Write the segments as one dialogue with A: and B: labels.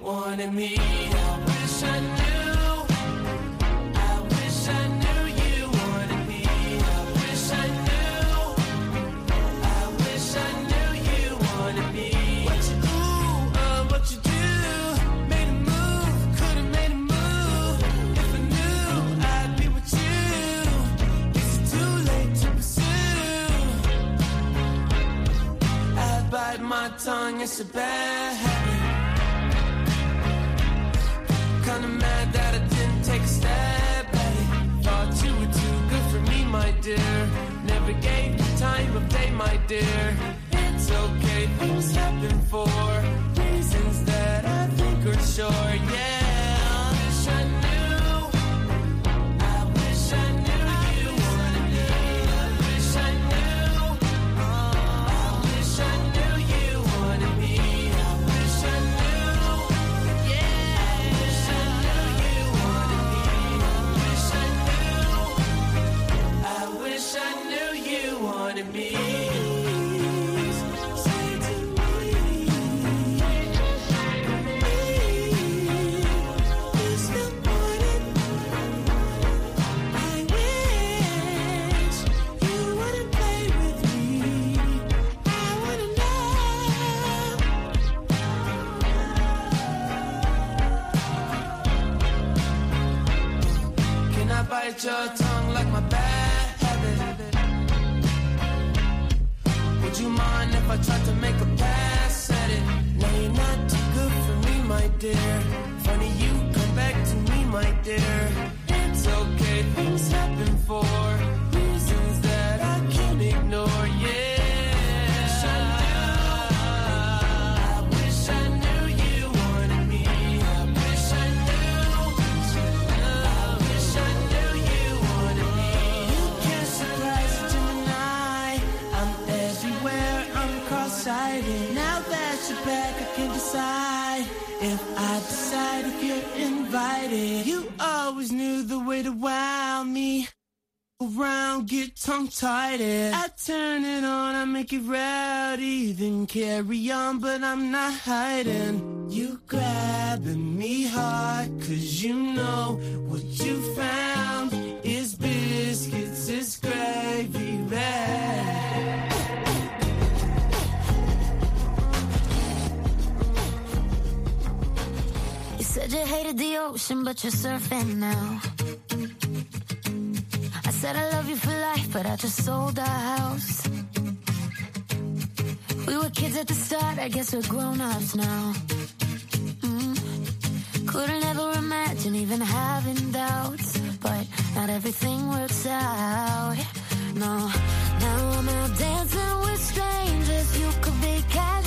A: wanted me. I wish I knew. I wish I knew you wanted me. I wish I knew. I wish I knew you wanted me. What you ooh, uh, what you do? Made a move, could've made a move. If I knew I'd be with you. Is too late to pursue? I bite my tongue, it's a bad habit. Never gave you time of day, my dear. It's okay, things happen for reasons that I think are sure, yeah. Get tongue-tied. I turn it on, I make it rowdy, then carry on, but I'm not hiding. You grabbing me hard, cause you know what you found is biscuits, is gravy, bag.
B: You said you hated the ocean, but you're surfing now. Said I love you for life, but I just sold our house. We were kids at the start, I guess we're grown ups now. Mm. Couldn't ever imagine even having doubts, but not everything works out. No, now I'm out dancing with strangers. You could be casually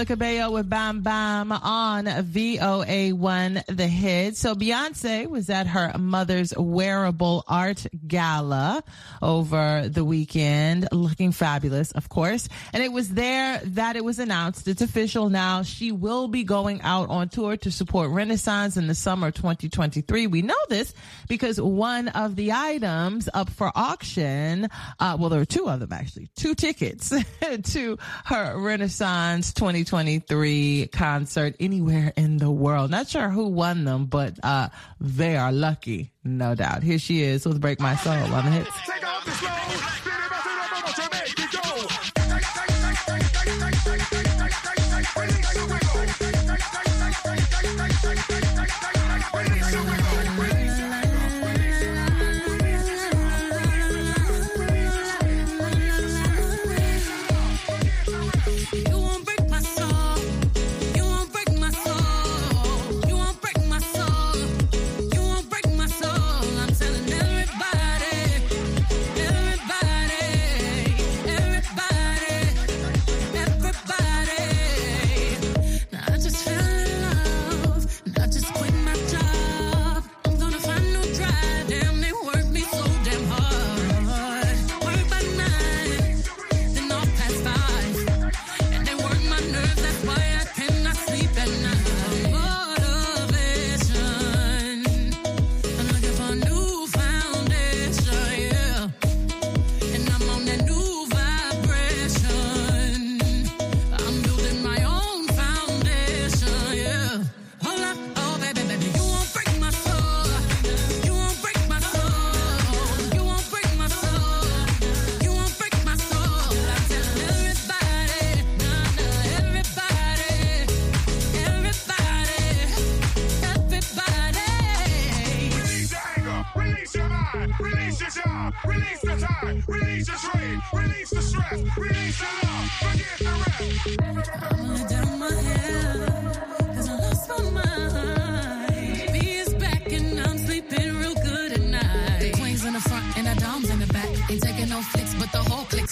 C: Camila Cabello with Bam Bam on VOA1 The Hit. So Beyonce was at her mother's wearable art gala over the weekend, looking fabulous, of course. And it was there that it was announced. It's official now. She will be going out on tour to support Renaissance in the summer 2023. We know this because one of the items up for auction, uh, well, there were two of them actually, two tickets to her Renaissance 2023 concert anywhere in the world. Not sure who won them, but uh, they are lucky, no doubt. Here she is with Break My Soul on the hits.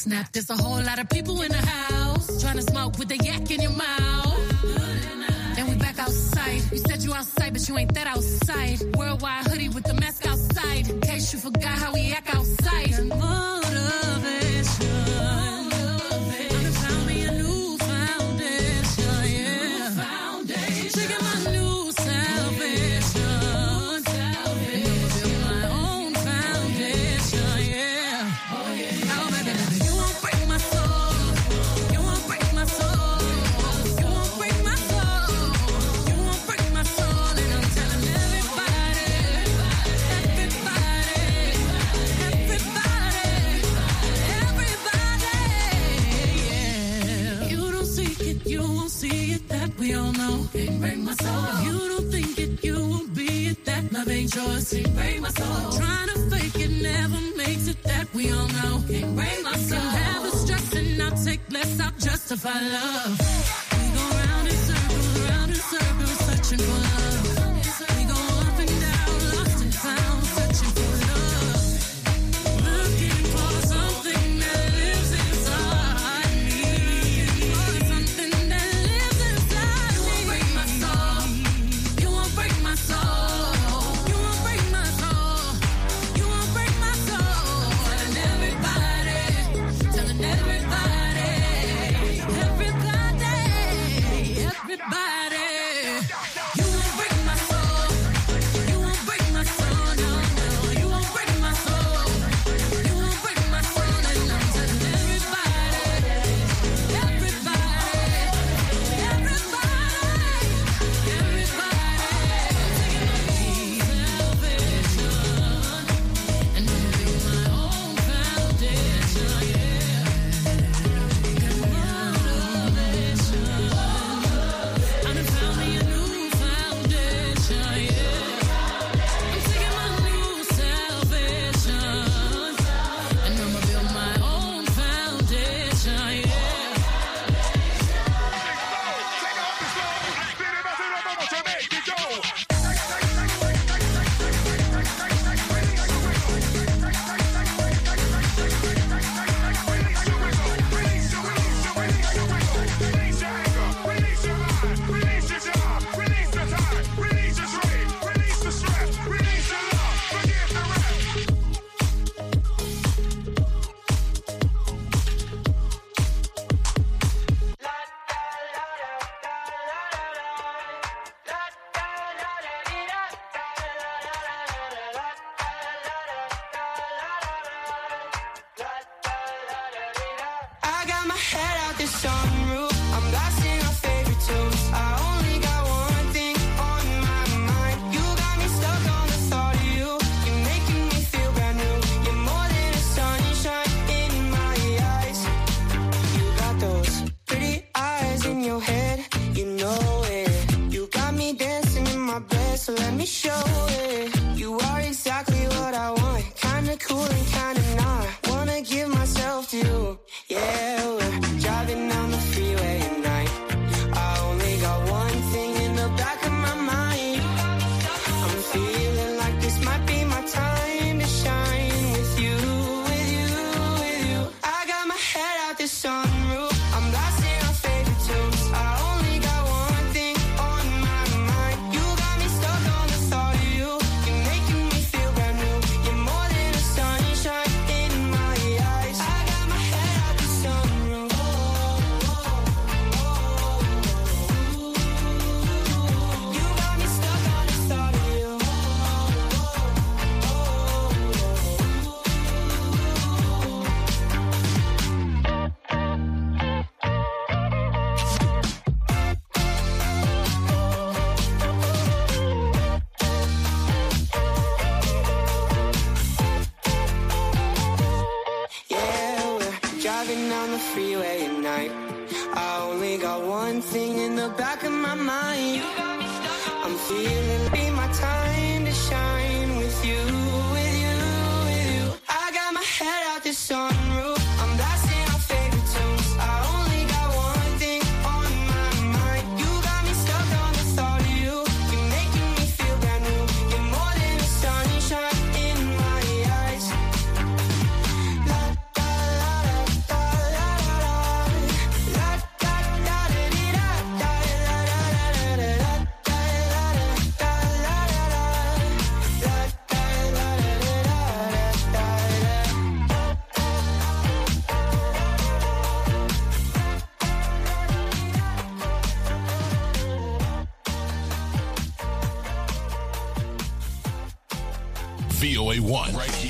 D: Snap. There's a whole lot of people in the house trying to smoke with the yak in your mouth. And we back outside. You said you outside, but you ain't that outside. Worldwide hoodie with the mask outside. In case you forgot how we act outside. Motivation. It. That we all know. Can't break my soul. If you don't think it, you won't be it. That love ain't yours. Can't break my soul. Trying to fake it never makes it. That we all know. Can't break my soul. Can have the stress and I'll take less. I'll justify love. We go round in circles, round in circles, searching for love.
E: driving down the freeway at night. I only got one thing in the back of my mind. I'm feeling be my time.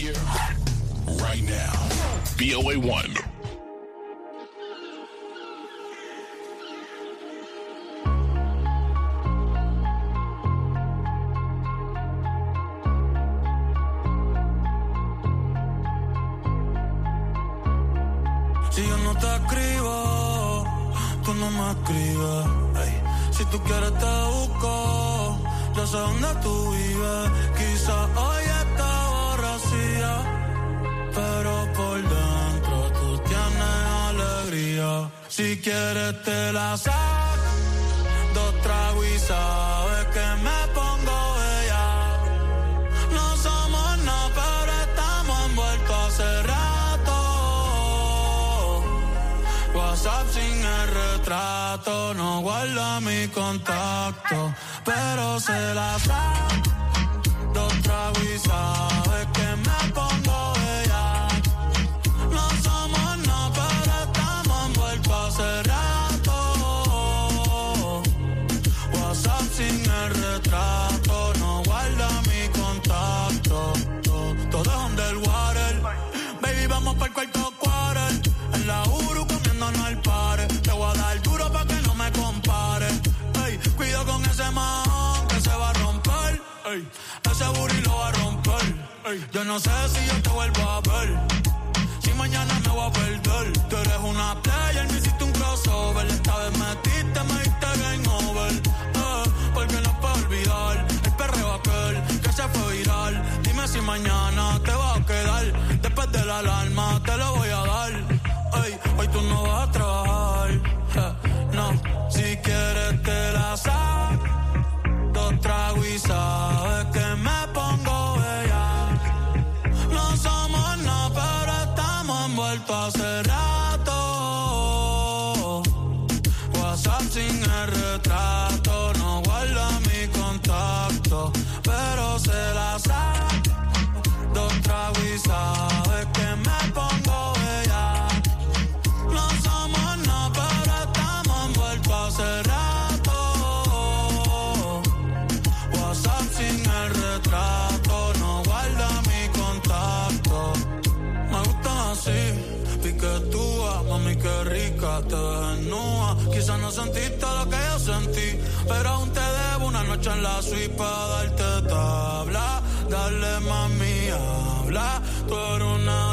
F: here, right now. VOA 1.
G: Si yo no te escribo, tú no me escribes. Hey. Si tú quieres te busco, ya sé dónde tú vives. Quizás hoy Si quieres te la saco, dos tragos y sabes que me pongo bella. No somos nada, pero estamos envueltos hace rato. WhatsApp sin el retrato, no guarda mi contacto, pero se la saco, dos tragos y sabes. Yo no sé si yo te vuelvo a ver. Si mañana me voy a perder. Tú eres una playa, me hiciste un crossover. Esta vez metiste, me diste game over. Eh, porque no puedo olvidar el perreo aquel que se fue viral. Dime si mañana te pero
H: aún te debo una noche en la suite para darte tabla. Dale, mami, habla, tú eres una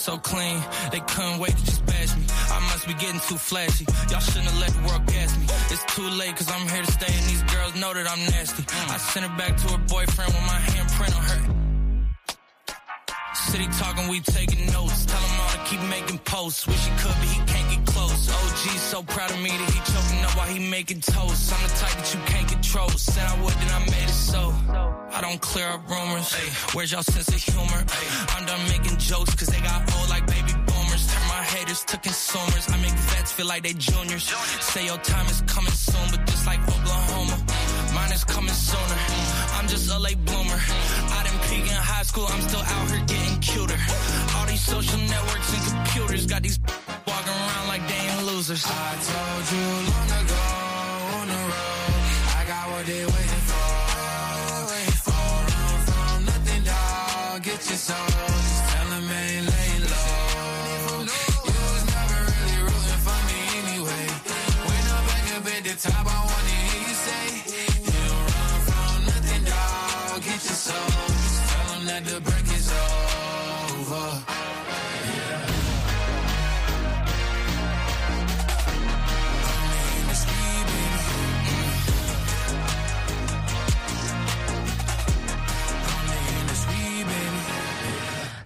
I: so clean, they couldn't wait to just bash me. I must be getting too flashy. Y'all shouldn't have let the world gas me. It's too late, cause I'm here to stay, and these girls know that I'm nasty. I sent it back to her boyfriend with my handprint on her. City talking, we taking notes. Tell him all to keep making posts. Wish he could, but he can't close. OG so proud of me that he choking up while he making toast. I'm the type that you can't control. Said I would, then I made it so. I don't clear up rumors. Hey, where's y'all sense of humor? Hey, I'm done making jokes cause they got old like baby boomers. Turn my haters to consumers. I make vets feel like they juniors. Say your time is coming soon, but just like Oklahoma, mine is coming sooner. I'm just a late bloomer. I didn't peak in high school, I'm still out here getting cuter. All these social networks and computers got these like they ain't losers. I told you long ago.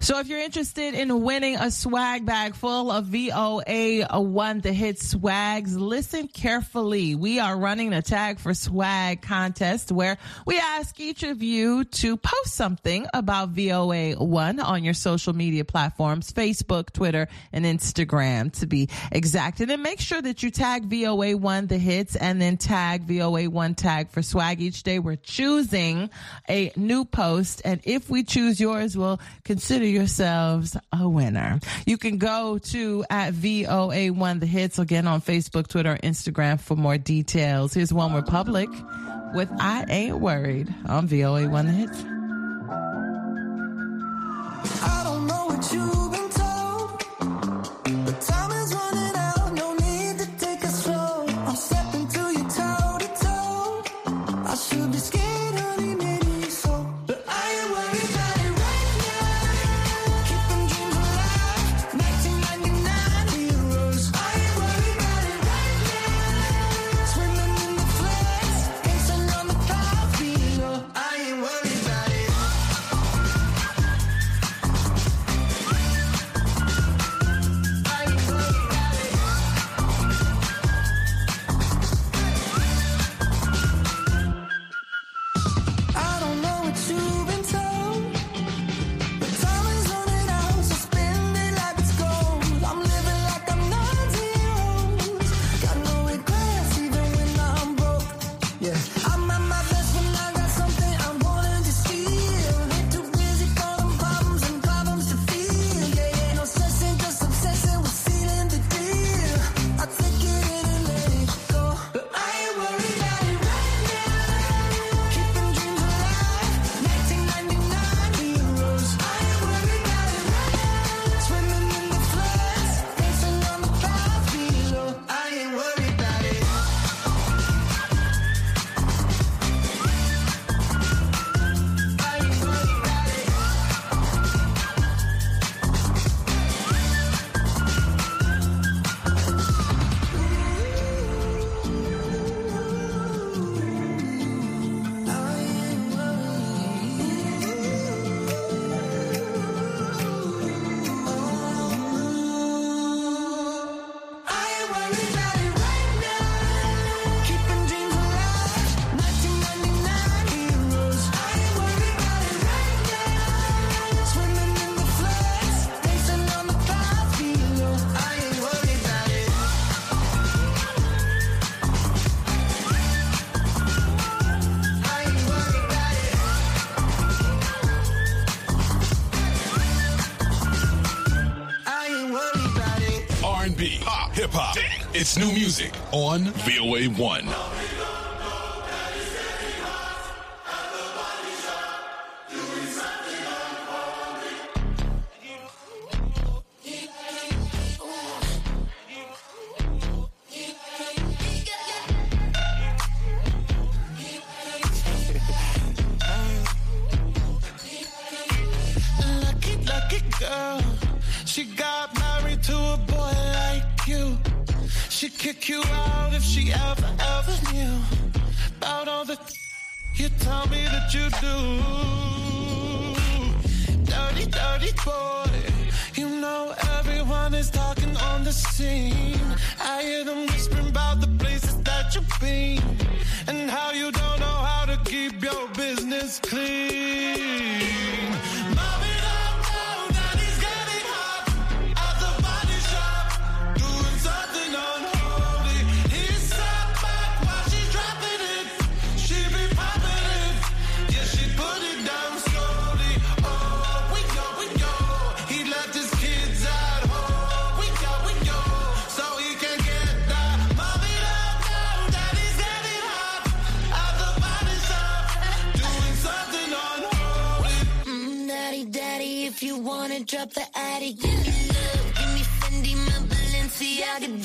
C: So if you're interested in winning a swag bag full of VOA One The Hit swags, listen carefully. We are running a tag for swag contest where we ask each of you to post something about VOA One on your social media platforms, Facebook, Twitter, and Instagram to be exact. And then make sure that you tag VOA One The Hits and then tag VOA One tag for swag. Each day we're choosing a new post. And if we choose yours, we'll consider yourselves a winner. You can go to at VOA1 The Hits again on Facebook, Twitter, Instagram for more details. Here's One Republic with I Ain't Worried on VOA1 The Hits.
J: I don't know what you It's
F: new music on VOA 1.
J: boy. You know everyone is talking on the scene. I hear them whispering about the places that you've been and how you don't know how to keep your business clean. up the
K: attic. Give me love, give me Fendi, my Balenciaga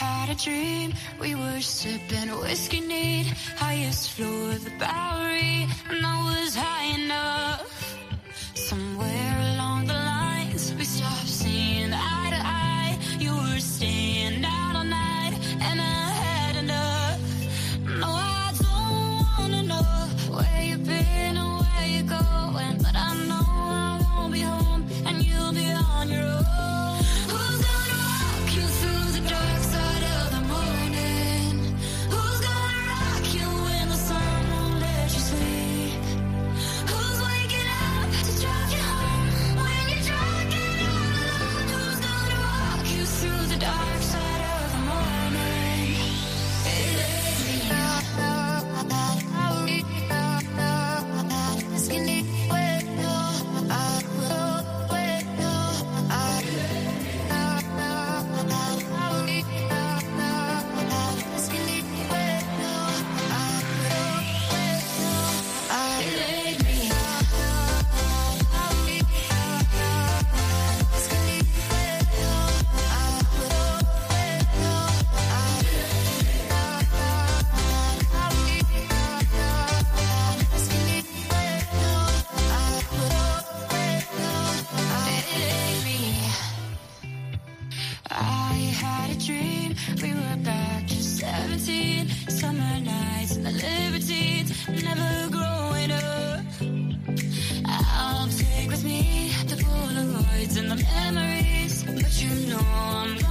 B: had a dream. We were sipping whiskey neat, highest floor of the Bowery, and I was high enough. memories, but you know I'm.